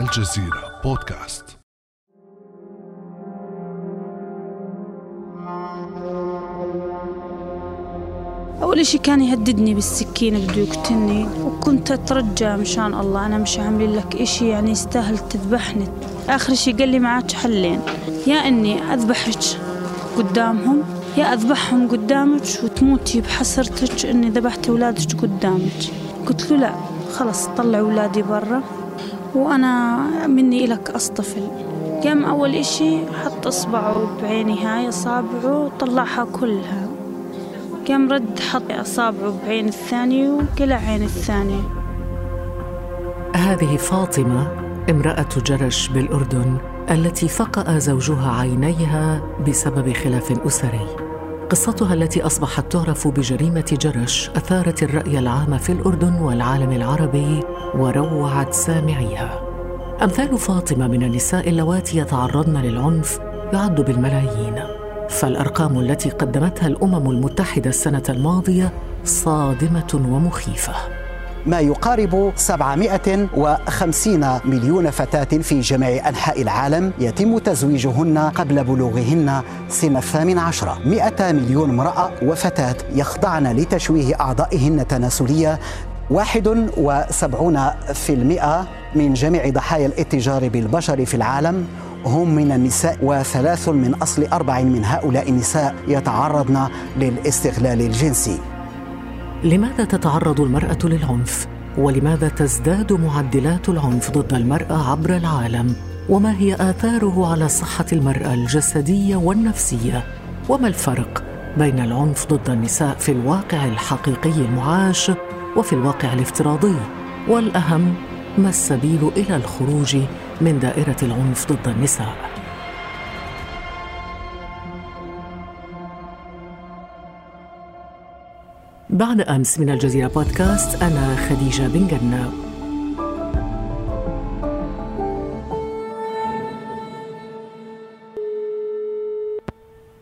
الجزيرة بودكاست. أول إشي كان يهددني بالسكينة بده يقتلني وكنت أترجى مشان الله. أنا مش عامل لك إشي يعني يستاهل تذبحني. آخر إشي قال لي معك حلين. يا إني أذبحك قدامهم يا أذبحهم قدامك وتموتي بحسرتك إني ذبحت أولادك قدامك. قلت له لا خلص طلع أولادي برا. وأنا مني إلك أصطفل. قام أول إشي حط إصبعه بعيني هاي أصابعه طلعها كلها. قام رد حط أصابعه بعين الثاني وقلع عين الثاني. هذه فاطمة امرأة جرش بالأردن التي فقأ زوجها عينيها بسبب خلاف أسري. قصتها التي أصبحت تعرف بجريمة جرش أثارت الرأي العام في الأردن والعالم العربي وروعت سامعيها. أمثال فاطمة من النساء اللواتي يتعرضن للعنف يعد بالملايين. فالأرقام التي قدمتها الأمم المتحدة السنة الماضية صادمة ومخيفة. ما يقارب 750 مليون فتاة في جميع أنحاء العالم يتم تزويجهن قبل بلوغهن سن الثامن عشر. 100 مليون امرأة وفتاة يخضعن لتشويه أعضائهن التناسلية 71% من جميع ضحايا الاتجار بالبشر في العالم هم من النساء وثلاث من أصل أربع من هؤلاء النساء يتعرضن للاستغلال الجنسي. لماذا تتعرض المرأة للعنف؟ ولماذا تزداد معدلات العنف ضد المرأة عبر العالم؟ وما هي آثاره على صحة المرأة الجسدية والنفسية؟ وما الفرق بين العنف ضد النساء في الواقع الحقيقي المعاش وفي الواقع الافتراضي؟ والأهم ما السبيل إلى الخروج من دائرة العنف ضد النساء؟ بعد أمس من الجزيرة بودكاست أنا خديجة بن جنة.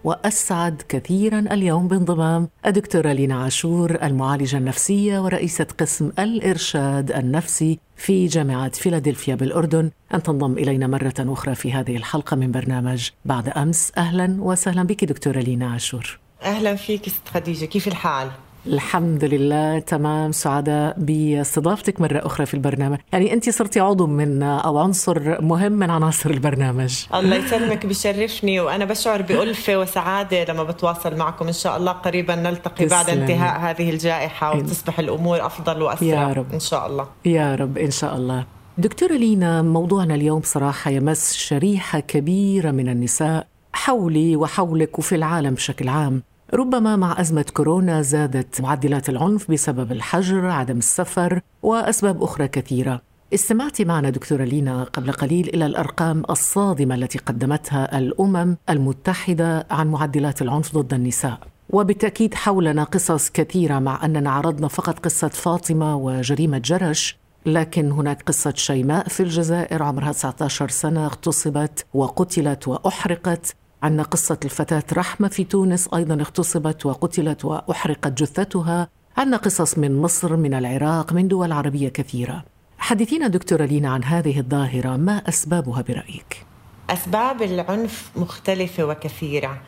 وأسعد كثيرا اليوم بانضمام الدكتورة لينا عاشور المعالجة النفسية ورئيسة قسم الإرشاد النفسي في جامعة فيلادلفيا بالأردن. أن تنضم إلينا مرة أخرى في هذه الحلقة من برنامج بعد أمس. أهلا وسهلا بك دكتورة لينا عاشور. أهلا فيك ست خديجة كيف الحال؟ الحمد لله تمام. سعداء باستضافتك مرة أخرى في البرنامج. يعني أنت صرتي عضو من أو عنصر مهم من عناصر البرنامج. الله يسلمك بشرفني وأنا بشعر بألفة وسعادة لما بتواصل معكم. إن شاء الله قريبا نلتقي بعد. انتهاء هذه الجائحة وتصبح الأمور أفضل وأسرع يا رب. إن شاء الله. يا رب إن شاء الله. دكتورة لينا موضوعنا اليوم بصراحة يمس شريحة كبيرة من النساء حولي وحولك وفي العالم بشكل عام. ربما مع أزمة كورونا زادت معدلات العنف بسبب الحجر عدم السفر وأسباب أخرى كثيرة. استمعت معنا دكتورة لينا قبل قليل إلى الأرقام الصادمة التي قدمتها الأمم المتحدة عن معدلات العنف ضد النساء. وبالتأكيد حولنا قصص كثيرة مع أننا عرضنا فقط قصة فاطمة وجريمة جرش لكن هناك قصة شيماء في الجزائر عمرها 19 سنة اغتصبت وقتلت وأحرقت. عندنا قصة الفتاة رحمة في تونس أيضا اغتصبت وقتلت وأحرقت جثتها. عندنا قصص من مصر من العراق من دول عربية كثيرة. حدثينا دكتورة لينا عن هذه الظاهرة ما أسبابها برأيك؟ أسباب العنف مختلفة وكثيرة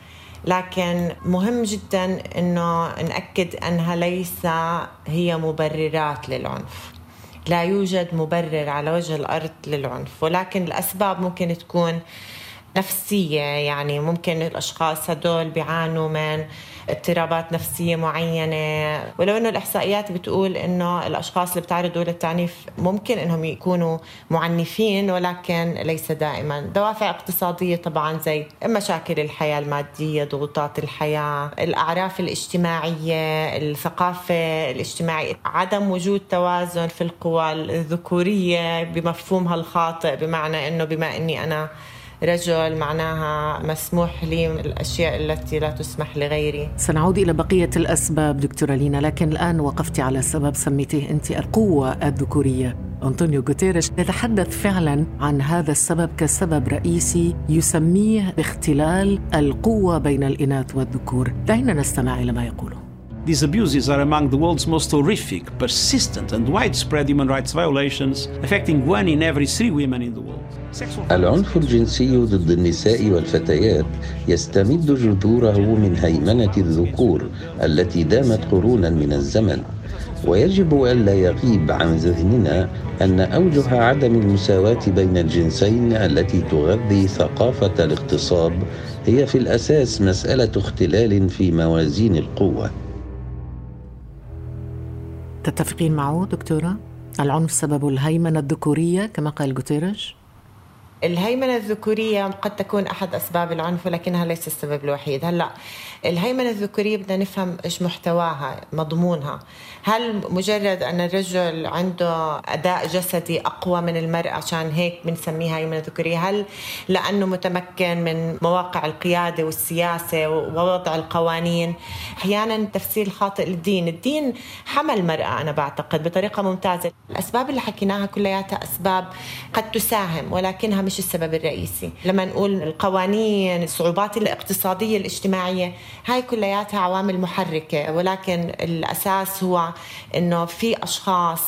لكن مهم جدا إنه نأكد أنها ليس هي مبررات للعنف. لا يوجد مبرر على وجه الأرض للعنف ولكن الأسباب ممكن تكون نفسية يعني ممكن الأشخاص هدول بيعانوا من اضطرابات نفسية معينة. ولو إنه الإحصائيات بتقول إنه الأشخاص اللي بتعرضوا للتعنيف ممكن إنهم يكونوا معنفين ولكن ليس دائما. دوافع اقتصادية طبعا زي مشاكل الحياة المادية ضغوطات الحياة الأعراف الاجتماعية الثقافة الاجتماعية عدم وجود توازن في القوى الذكورية بمفهومها الخاطئ بمعنى إنه بما إني أنا رجل معناها مسموح لي الأشياء التي لا تسمح لغيري. سنعود إلى بقية الأسباب دكتورة لينا لكن الآن وقفتي على سبب سميتيه أنت القوة الذكورية. أنطونيو غوتيريش يتحدث فعلا عن هذا السبب كسبب رئيسي يسميه باختلال القوة بين الإناث والذكور. دعينا نستمع إلى ما يقوله. These abuses are among the world's most horrific, persistent, and widespread human rights violations, affecting one in every three women in the world. العنف الجنسي ضد النساء والفتيات يستمد جذوره من هيمنة الذكور التي دامت قرونا من الزمن ويجب الا يغيب عن ذهننا أن أوجه عدم المساواة بين الجنسين التي تغذي ثقافة الاغتصاب هي في الأساس مسألة اختلال في موازين القوة تتفقين معه دكتورة؟ العنف سببه الهيمنة الذكورية كما قال غوتيريش؟ الهيمنة الذكورية قد تكون أحد أسباب العنف ولكنها ليس السبب الوحيد هلأ الهيمنة الذكورية بدنا نفهم إيش محتواها مضمونها. هل مجرد أن الرجل عنده أداء جسدي أقوى من المرأة عشان هيك بنسميها هيمنة ذكورية؟ هل لأنه متمكن من مواقع القيادة والسياسة ووضع القوانين؟ أحيانا تفسير خاطئ للدين. الدين حمل المرأة أنا بعتقد بطريقة ممتازة. الأسباب اللي حكيناها كلياتها أسباب قد تساهم ولكنها مش السبب الرئيسي. لما نقول القوانين الصعوبات الاقتصادية الاجتماعية هاي كلياتها عوامل محركة ولكن الأساس هو أنه في أشخاص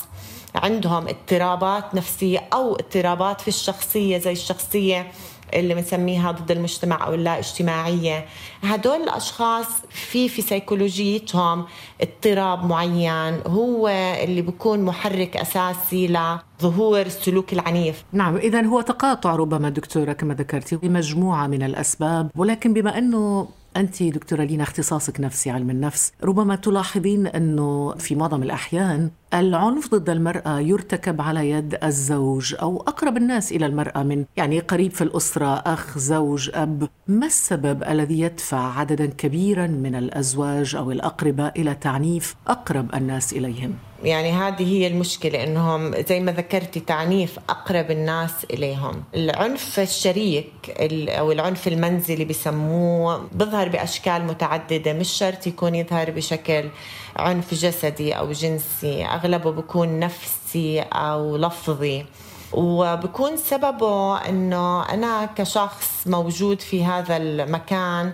عندهم اضطرابات نفسية أو اضطرابات في الشخصية زي الشخصية اللي بنسميها ضد المجتمع أو اللا اجتماعيه هدول الأشخاص في في سيكولوجيتهم اضطراب معين هو اللي بيكون محرك أساسي لظهور السلوك العنيف. نعم اذا هو تقاطع ربما دكتورة كما ذكرتي بمجموعة من الأسباب ولكن بما إنه أنت دكتورة لينا اختصاصك نفسي علم النفس. ربما تلاحظين أنه في معظم الأحيان العنف ضد المرأة يرتكب على يد الزوج أو أقرب الناس إلى المرأة من يعني قريب في الأسرة أخ زوج أب ما السبب الذي يدفع عددا كبيرا من الأزواج أو الأقرباء إلى تعنيف أقرب الناس إليهم؟ يعني هذه هي المشكلة إنهم زي ما ذكرتي تعنيف أقرب الناس إليهم العنف الشريك أو العنف المنزلي بسموه بظهر بأشكال متعددة مش شرط يكون يظهر بشكل عنف جسدي أو جنسي أغلبه بكون نفسي أو لفظي. وبكون سببه إنه أنا كشخص موجود في هذا المكان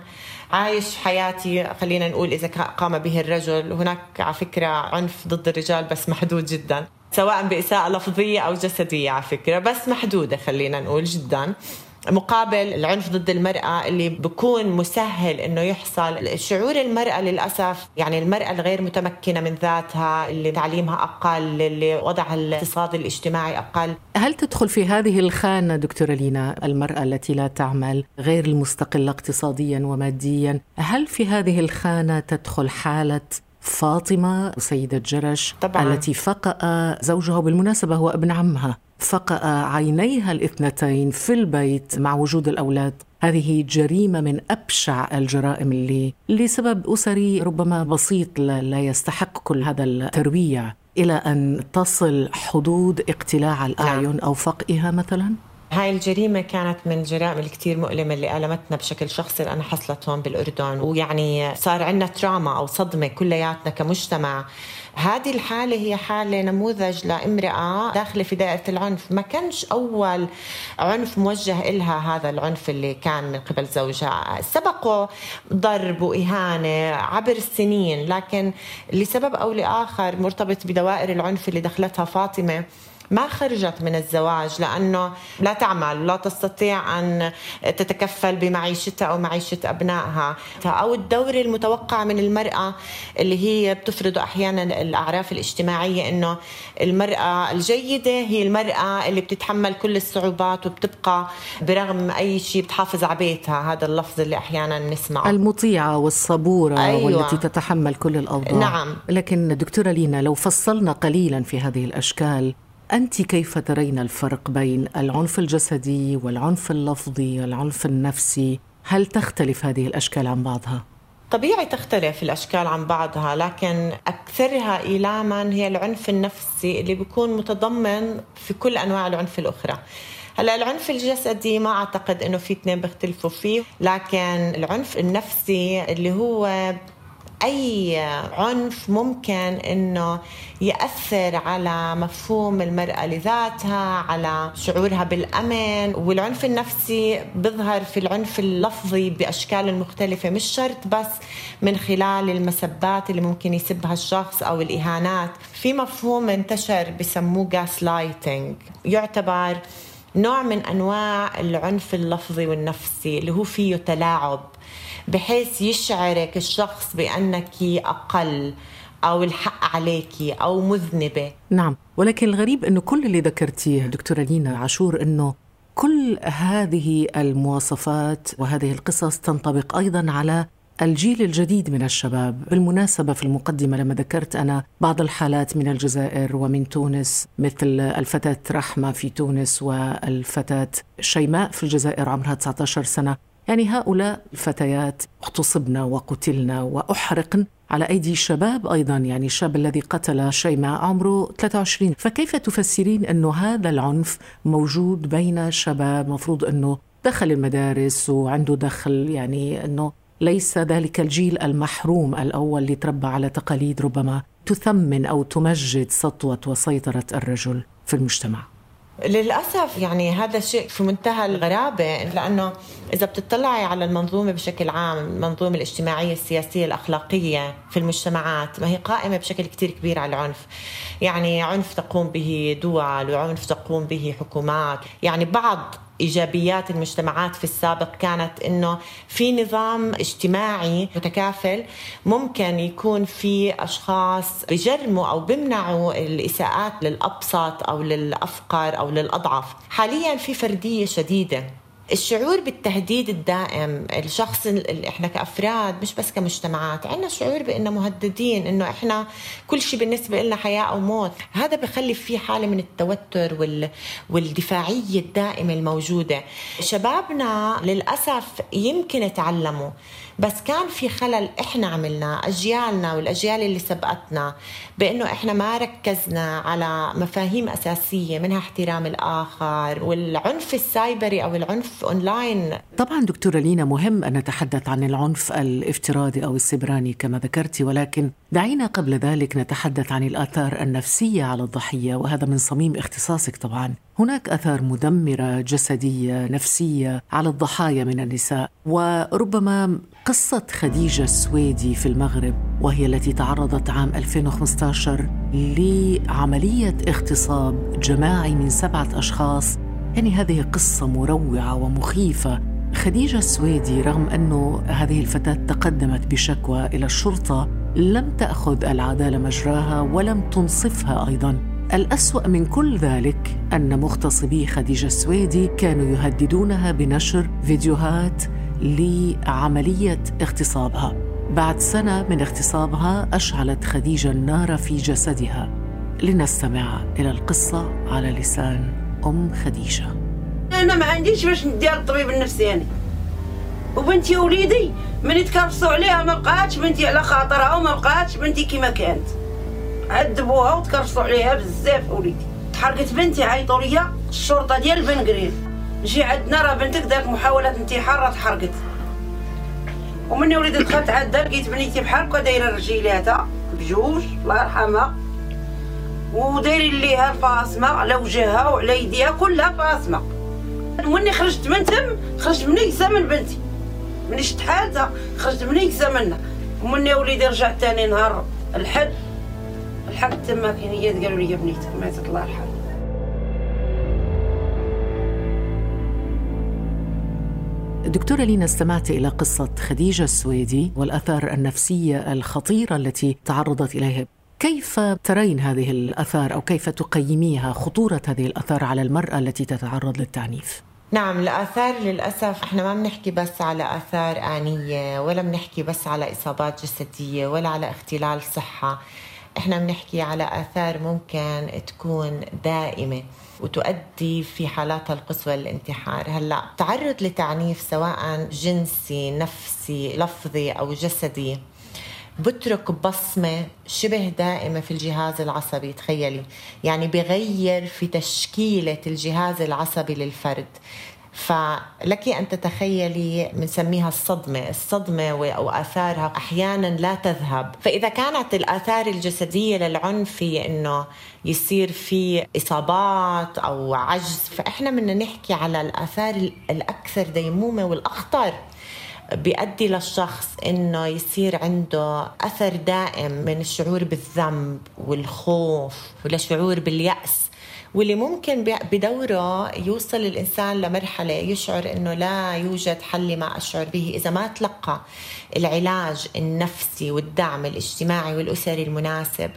عايش حياتي خلينا نقول إذا قام به الرجل هناك على فكرة عنف ضد الرجال بس محدود جدا. سواء بإساءة لفظية أو جسدية على فكرة بس محدودة خلينا نقول جدا. مقابل العنف ضد المرأة اللي بكون مسهل إنه يحصل. شعور المرأة للأسف يعني المرأة الغير متمكنة من ذاتها اللي تعليمها أقل اللي وضعها الاقتصادي الاجتماعي أقل. هل تدخل في هذه الخانة دكتورة لينا المرأة التي لا تعمل غير المستقلة اقتصاديا وماديا هل في هذه الخانة تدخل حالة فاطمة سيدة جرش طبعا. التي فقأ زوجها بالمناسبة هو ابن عمها؟ فقأ عينيها الاثنتين في البيت مع وجود الأولاد هذه جريمة من أبشع الجرائم اللي لسبب أسري ربما بسيط لا يستحق كل هذا الترويع إلى أن تصل حدود اقتلاع الأعين. أو فقئها مثلاً؟ هاي الجريمة كانت من الجرائم الكتير مؤلمة اللي ألمتنا بشكل شخصي لأنها حصلت هون بالأردن. ويعني صار عندنا تراما أو صدمة كلياتنا كمجتمع. هذه الحالة هي حالة نموذج لامرأة داخلة في دائرة العنف. ما كانش أول عنف موجه إلها هذا العنف اللي كان من قبل زوجها. سبقه ضرب وإهانة عبر السنين لكن لسبب أو لآخر مرتبط بدوائر العنف اللي دخلتها فاطمة. ما خرجت من الزواج لأنه لا تعمل ولا تستطيع أن تتكفل بمعيشتها أو معيشة أبنائها. أو الدور المتوقع من المرأة اللي هي بتفرض أحيانا الأعراف الاجتماعية أنه المرأة الجيدة هي المرأة اللي بتتحمل كل الصعوبات وبتبقى برغم أي شيء بتحافظ على بيتها. هذا اللفظ اللي أحيانا نسمعه. المطيعة والصبورة أيوة. والتي تتحمل كل الأوضاع. نعم. لكن دكتورة لينا لو فصلنا قليلا في هذه الأشكال أنت كيف ترين الفرق بين العنف الجسدي والعنف اللفظي والعنف النفسي؟ هل تختلف هذه الأشكال عن بعضها؟ طبيعي تختلف الأشكال عن بعضها لكن أكثرها إيلاما هي العنف النفسي اللي بيكون متضمن في كل أنواع العنف الأخرى هلأ العنف الجسدي ما أعتقد إنه في اثنين بيختلفوا فيه لكن العنف النفسي اللي هو أي عنف ممكن إنه يأثر على مفهوم المرأة لذاتها على شعورها بالأمن والعنف النفسي بيظهر في العنف اللفظي بأشكال مختلفة مش شرط بس من خلال المسبات اللي ممكن يسبها الشخص أو الإهانات. في مفهوم انتشر بسموه جاس لايتنج يعتبر نوع من أنواع العنف اللفظي والنفسي اللي هو فيه تلاعب. بحيث يشعرك الشخص بأنك أقل أو الحق عليك أو مذنبة. نعم ولكن الغريب أنه كل اللي ذكرتيه دكتورة لينا عاشور أنه كل هذه المواصفات وهذه القصص تنطبق أيضا على الجيل الجديد من الشباب. بالمناسبة في المقدمة لما ذكرت أنا بعض الحالات من الجزائر ومن تونس مثل الفتاة رحمة في تونس والفتاة شيماء في الجزائر عمرها 19 سنة. يعني هؤلاء الفتيات اغتصبن وقتلن وأحرقن على أيدي شباب أيضا يعني الشاب الذي قتل شيماء عمره 23 فكيف تفسرين أنه هذا العنف موجود بين شباب؟ مفروض أنه دخل المدارس وعنده دخل يعني أنه ليس ذلك الجيل المحروم الأول اللي تربى على تقاليد ربما تثمن أو تمجد سطوة وسيطرة الرجل في المجتمع. للأسف يعني هذا شيء في منتهى الغرابة لأنه إذا بتطلعي على المنظومة بشكل عام المنظومة الاجتماعية السياسية الأخلاقية في المجتمعات ما هي قائمة بشكل كتير كبير على العنف. يعني عنف تقوم به دول وعنف تقوم به حكومات. يعني بعض إيجابيات المجتمعات في السابق كانت إنه في نظام اجتماعي متكافل ممكن يكون في أشخاص بجرموا أو بمنعوا الإساءات للأبسط أو للأفقر أو للأضعف. حاليا في فردية شديدة. الشعور بالتهديد الدائم الشخص اللي إحنا كأفراد مش بس كمجتمعات عندنا شعور بإنه مهددين إنه إحنا كل شيء بالنسبة لنا حياة أو موت. هذا بخلي في حالة من التوتر وال... والدفاعية الدائمة الموجودة. شبابنا للأسف يمكن تعلموا بس كان في خلل إحنا عملناه أجيالنا والأجيال اللي سبقتنا بإنه إحنا ما ركزنا على مفاهيم أساسية منها احترام الآخر والعنف السايبري أو العنف اونلاين طبعا دكتورة لينا مهم أن نتحدث عن العنف الافتراضي أو السبراني كما ذكرتي ولكن دعينا قبل ذلك نتحدث عن الآثار النفسية على الضحية وهذا من صميم اختصاصك طبعا. هناك آثار مدمرة جسدية نفسية على الضحايا من النساء وربما قصة خديجة السويدي في المغرب وهي التي تعرضت عام 2015 لعملية اغتصاب جماعي من سبعة أشخاص يعني هذه قصة مروعة ومخيفة. خديجة السويدي رغم أنه هذه الفتاة تقدمت بشكوى إلى الشرطة لم تأخذ العدالة مجراها ولم تنصفها أيضا. الأسوأ من كل ذلك أن مغتصبي خديجة السويدي كانوا يهددونها بنشر فيديوهات لعملية اغتصابها. بعد سنة من اغتصابها أشعلت خديجة النار في جسدها. لنستمع إلى القصة على لسان أم خديجة. أنا ما عنديش باش ندير الطبيب النفساني وبنتي وليدي من تكرسوا عليها ما بقاتش بنتي على خاطرها وما بقاتش بنتي كما كانت. عذبوها وتكرسوا عليها بزاف وليدي. تحرقت بنتي عيطوا ليا الشرطة ديال بنقرين نجي عندنا راه بنتك دارت محاوله انتحار راه تحرقت. ومني وليدي دخلت عندها لقيت بنيتي بحال هكا دايره رجيلاتها بجوج الله يرحمها. ودايرين ليها الفاصمه على وجهها وعلى يديها كلها فاصمه مني خرجت من تم خرجت منيسه من بنتي. مني شفت حالتها خرجت منيسه منها. ومني وليدي رجعت ثاني نهار الحد. الحق تما كاين هي قالوا لي بنيتك ماتت الله يرحمها. دكتورة لينا استمعت إلى قصة خديجة السويدي والأثار النفسية الخطيرة التي تعرضت إليها. كيف ترين هذه الأثار أو كيف تقيميها خطورة هذه الأثار على المرأة التي تتعرض للتعنيف؟ نعم الآثار للأسف إحنا ما بنحكي بس على آثار آنية ولا بنحكي بس على إصابات جسدية ولا على اختلال صحة إحنا بنحكي على آثار ممكن تكون دائمة وتؤدي في حالاتها القصوى للانتحار هلأ تعرض لتعنيف سواء جنسي نفسي لفظي أو جسدي بترك بصمة شبه دائمة في الجهاز العصبي تخيلي. يعني بغير في تشكيلة الجهاز العصبي للفرد. فلك أن تتخيلي بنسميها الصدمة الصدمة أو آثارها أحيانا لا تذهب. فإذا كانت الآثار الجسدية للعنف هي أنه يصير في إصابات أو عجز فإحنا بدنا نحكي على الآثار الأكثر ديمومة والأخطر. بيؤدي للشخص إنه يصير عنده أثر دائم من الشعور بالذنب والخوف ولشعور باليأس. واللي ممكن بدوره يوصل الإنسان لمرحلة يشعر أنه لا يوجد حل ما أشعر به. إذا ما تلقى العلاج النفسي والدعم الاجتماعي والأسري المناسب.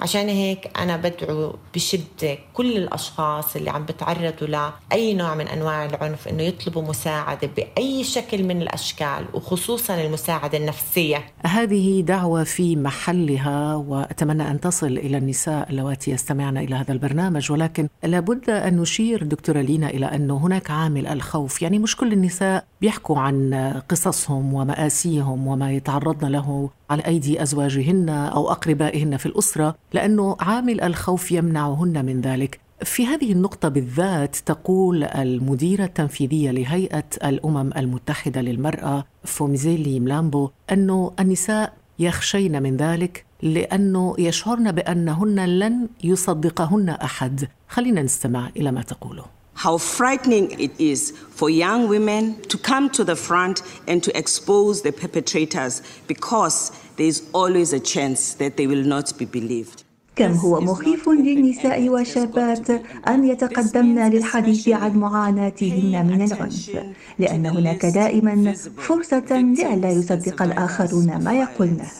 عشان هيك أنا بدعو بشدة كل الأشخاص اللي عم بتعرضوا لأي نوع من أنواع العنف أنه يطلبوا مساعدة بأي شكل من الأشكال وخصوصا المساعدة النفسية. هذه دعوة في محلها وأتمنى أن تصل إلى النساء اللواتي يستمعن إلى هذا البرنامج ولكن لابد أن نشير دكتورة لينا إلى أنه هناك عامل الخوف يعني مش كل النساء بيحكوا عن قصصهم ومآسيهم وما يتعرضن له على أيدي أزواجهن أو أقربائهن في الأسرة لأنه عامل الخوف يمنعهن من ذلك. في هذه النقطة بالذات تقول المديرة التنفيذية لهيئة الأمم المتحدة للمرأة فوميزيلي ملامبو أن النساء يخشين من ذلك لأنه يشعرن بأنهن لن يصدقهن أحد. خلينا نستمع إلى ما تقوله how frightening it is for young women to come to the front and to expose the perpetrators because there is always a chance that they will not be believed. كم هو مخيف للنساء والشابات أن يتقدمن للحديث عن معاناتهن من العنف لأن هناك دائما فرصة لئلا يصدق الآخرون ما يقولنه.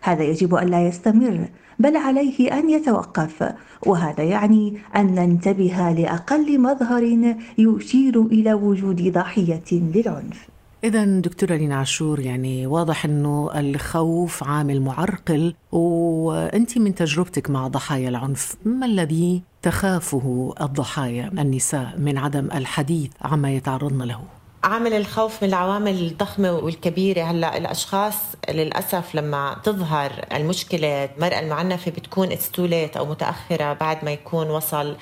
هذا يجب ألا يستمر بل عليه أن يتوقف وهذا يعني أن ننتبه لأقل مظهر يشير إلى وجود ضحية للعنف إذا دكتورة لينا عاشور يعني واضح أنه الخوف عامل معرقل وأنت من تجربتك مع ضحايا العنف ما الذي تخافه الضحايا النساء من عدم الحديث عما يتعرضن له؟ عامل الخوف من العوامل الضخمة والكبيرة. هلأ الأشخاص للأسف لما تظهر المشكلة المرأة المعنفة بتكون اتس أو متأخرة بعد ما يكون وصل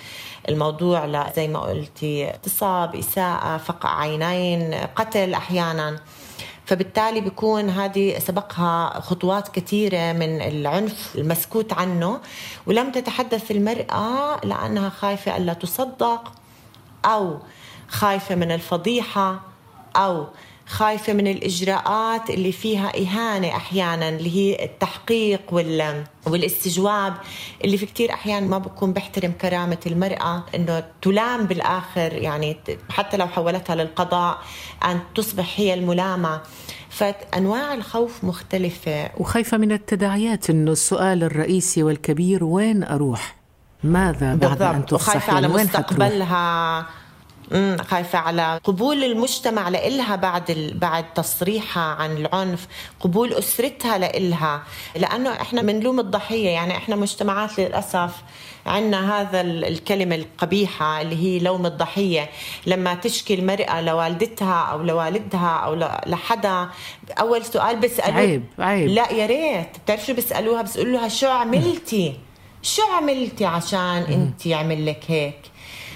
الموضوع ل زي ما قلتي اغتصاب إساءة فقع عينين قتل أحيانا. فبالتالي بيكون هذه سبقها خطوات كثيرة من العنف المسكوت عنه. ولم تتحدث المرأة لأنها خايفة ألا تصدق أو خايفة من الفضيحة. أو خايفة من الإجراءات اللي فيها إهانة أحيانا اللي هي التحقيق وال والاستجواب اللي في كتير أحيان ما بكون بيحترم كرامة المرأة إنه تلام بالآخر يعني حتى لو حولتها للقضاء أن تصبح هي الملامة. فأنواع الخوف مختلفة. وخايفة من التداعيات إنه السؤال الرئيسي والكبير وين أروح؟ ماذا بعد أن تفصح وخايفة على مستقبلها حتروح؟ خايفة على قبول المجتمع لإلها بعد بعد تصريحها عن العنف قبول أسرتها لإلها. لأنه إحنا بنلوم الضحية يعني إحنا مجتمعات للأسف عندنا هذا الكلمة القبيحة اللي هي لوم الضحية. لما تشكي المرأة لوالدتها أو لوالدها أو لحدا أول سؤال بيسألوه. عيب عيب. لا يا ريت. بتعرف شو بيسألوها؟ بيسألوها شو عملتي؟ شو عملتي عشان انت يعمل لك هيك؟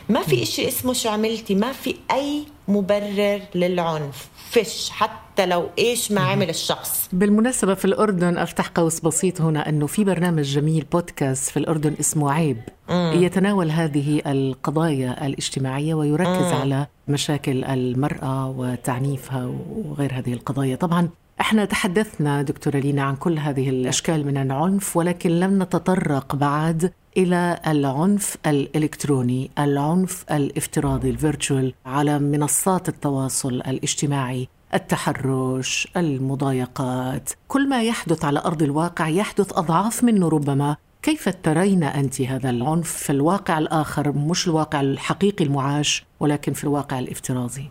ما في إشي اسمه شو عملتي؟ ما في أي مبرر للعنف. فش حتى لو إيش ما عمل الشخص. بالمناسبة في الأردن أفتح قوس بسيط هنا أنه في برنامج جميل بودكاست في الأردن اسمه عيب. مم. يتناول هذه القضايا الاجتماعية ويركز مم. على مشاكل المرأة وتعنيفها وغير هذه القضايا. طبعا إحنا تحدثنا دكتورة لينا عن كل هذه الأشكال من العنف ولكن لم نتطرق بعد إلى العنف الإلكتروني، العنف الافتراضي الفيرتشوال على منصات التواصل الاجتماعي، التحرش، المضايقات، كل ما يحدث على أرض الواقع يحدث أضعاف منه ربما. كيف ترين أنت هذا العنف في الواقع الآخر مش الواقع الحقيقي المعاش ولكن في الواقع الافتراضي؟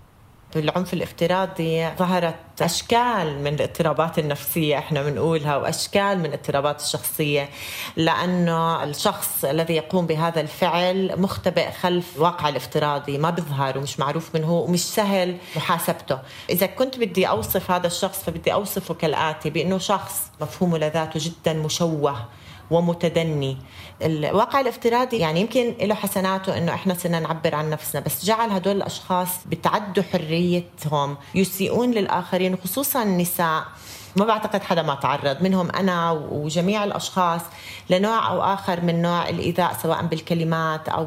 العنف الافتراضي ظهرت أشكال من الاضطرابات النفسية إحنا بنقولها وأشكال من الاضطرابات الشخصية لأنه الشخص الذي يقوم بهذا الفعل مختبئ خلف الواقع الافتراضي ما بيظهر ومش معروف من هو ومش سهل محاسبته. إذا كنت بدي أوصف هذا الشخص فبدي أوصفه كالآتي بأنه شخص مفهومه لذاته جدا مشوه. ومتدني. الواقع الافتراضي يعني يمكن له حسناته إنه إحنا صرنا نعبر عن نفسنا بس جعل هدول الأشخاص بتعدوا حريتهم يسيئون للآخرين خصوصا النساء. ما بعتقد حدا ما تعرض منهم أنا وجميع الأشخاص لنوع أو آخر من نوع الإيذاء سواء بالكلمات أو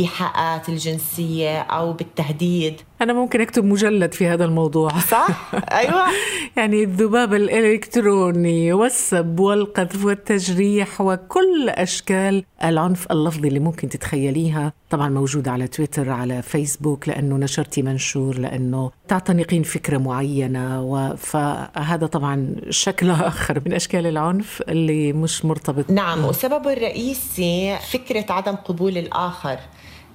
بالايحاءات الجنسية أو بالتهديد. أنا ممكن أكتب مجلد في هذا الموضوع. صح؟ أيوة. يعني الذباب الإلكتروني والسب والقذف والتجريح وكل أشكال العنف اللفظي اللي ممكن تتخيليها. طبعا موجودة على تويتر على فيسبوك لأنه نشرتي منشور لأنه تعتنقين فكرة معينة. فهذا طبعا شكل آخر من أشكال العنف اللي مش مرتبط. نعم وسببه الرئيسي فكرة عدم قبول الآخر.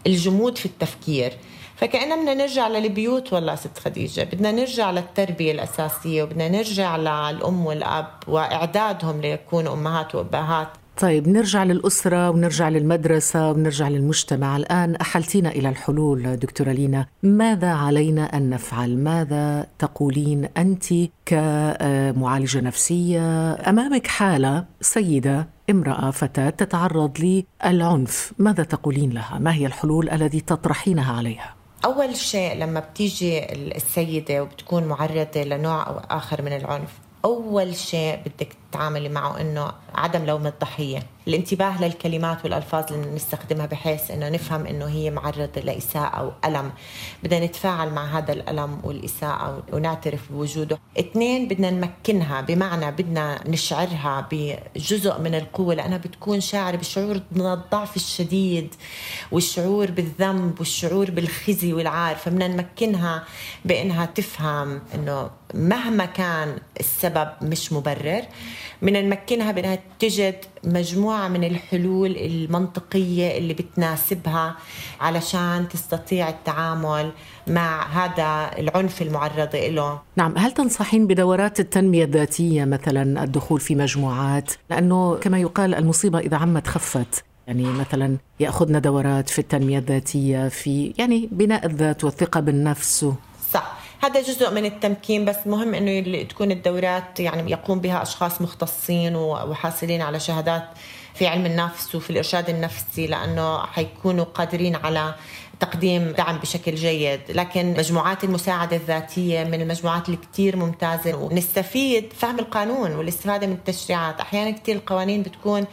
الجمود في التفكير. فكأننا بدنا نرجع للبيوت والله ست خديجة بدنا نرجع للتربية الأساسية وبدنا نرجع للأم والأب وإعدادهم ليكونوا أمهات وأبهات. طيب نرجع للأسرة ونرجع للمدرسة ونرجع للمجتمع. الآن أحلتينا إلى الحلول دكتورة لينا. ماذا علينا أن نفعل؟ ماذا تقولين أنت كمعالجة نفسية أمامك حالة سيدة امرأة فتاة تتعرض للعنف. ماذا تقولين لها؟ ما هي الحلول التي تطرحينها عليها؟ أول شيء لما بتيجي السيدة وبتكون معرضة لنوع أو آخر من العنف أول شيء بدك تتعاملي معه إنه عدم لوم الضحية، الانتباه للكلمات والألفاظ اللي نستخدمها بحيث إنه نفهم إنه هي معرضة لإساءة أو ألم، بدنا نتفاعل مع هذا الألم والإساءة ونعترف بوجوده، اثنين بدنا نمكنها بمعنى بدنا نشعرها بجزء من القوة لأنها بتكون شاعرة بشعور من الضعف الشديد والشعور بالذنب والشعور بالخزي والعار، فبدنا نمكنها بإنها تفهم إنه مهما كان السبب مش مبرر من نمكنها بأنها تجد مجموعة من الحلول المنطقية اللي بتناسبها علشان تستطيع التعامل مع هذا العنف المعرضه له. نعم، هل تنصحين بدورات التنمية الذاتية مثلا الدخول في مجموعات؟ لأنه كما يقال المصيبة إذا عمت خفت. يعني مثلا ياخذنا دورات في التنمية الذاتية في يعني بناء الذات والثقة بالنفس هذا جزء من التمكين بس مهم إنه تكون الدورات يعني يقوم بها أشخاص مختصين وحاصلين على شهادات في علم النفس وفي الإرشاد النفسي لأنه حيكونوا قادرين على تقديم دعم بشكل جيد لكن مجموعات المساعدة الذاتية من المجموعات اللي كتير ممتازة ونستفيد فهم القانون والاستفادة من التشريعات. أحيانا كتير القوانين بتكون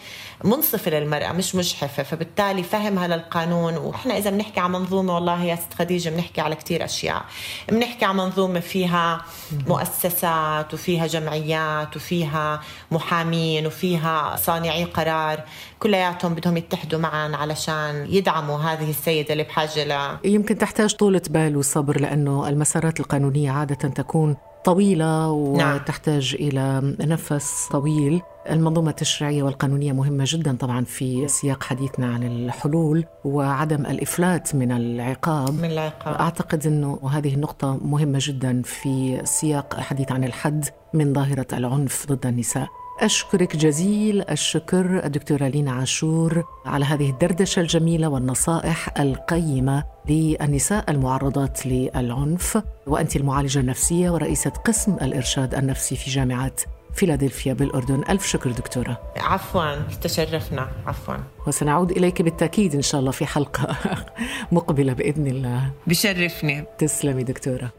منصفة للمرأة مش مجحفة فبالتالي فهمها للقانون وإحنا إذا بنحكي عن منظومة والله يا ست خديجة بنحكي على كتير أشياء. بنحكي عن منظومة فيها مؤسسات وفيها جمعيات وفيها محامين وفيها صانعي قرار. كلياتهم بدهم يتحدوا معا علشان يدعموا هذه السيدة اللي بحاجة ل يمكن تحتاج طولة بال وصبر لأنه المسارات القانونية عادة تكون طويلة وتحتاج نعم. إلى نفس طويل. المنظومة التشريعية والقانونية مهمة جدا طبعا في سياق حديثنا عن الحلول وعدم الإفلات من العقاب. من العقاب. أعتقد أنه هذه النقطة مهمة جدا في سياق الحديث عن الحد من ظاهرة العنف ضد النساء. أشكرك جزيل الشكر الدكتورة لينا عاشور على هذه الدردشة الجميلة والنصائح القيمة للنساء المعرضات للعنف. وأنت المعالجة النفسية ورئيسة قسم الإرشاد النفسي في جامعة فيلادلفيا بالأردن. ألف شكر دكتورة. عفوا تشرفنا. عفوا. وسنعود إليك بالتأكيد إن شاء الله في حلقة مقبلة بإذن الله. بشرفني. تسلمي دكتورة.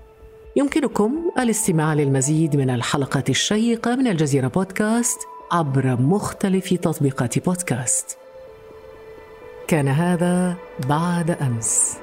يمكنكم الاستماع للمزيد من الحلقات الشيقة من الجزيرة بودكاست عبر مختلف تطبيقات بودكاست. كان هذا بعد أمس.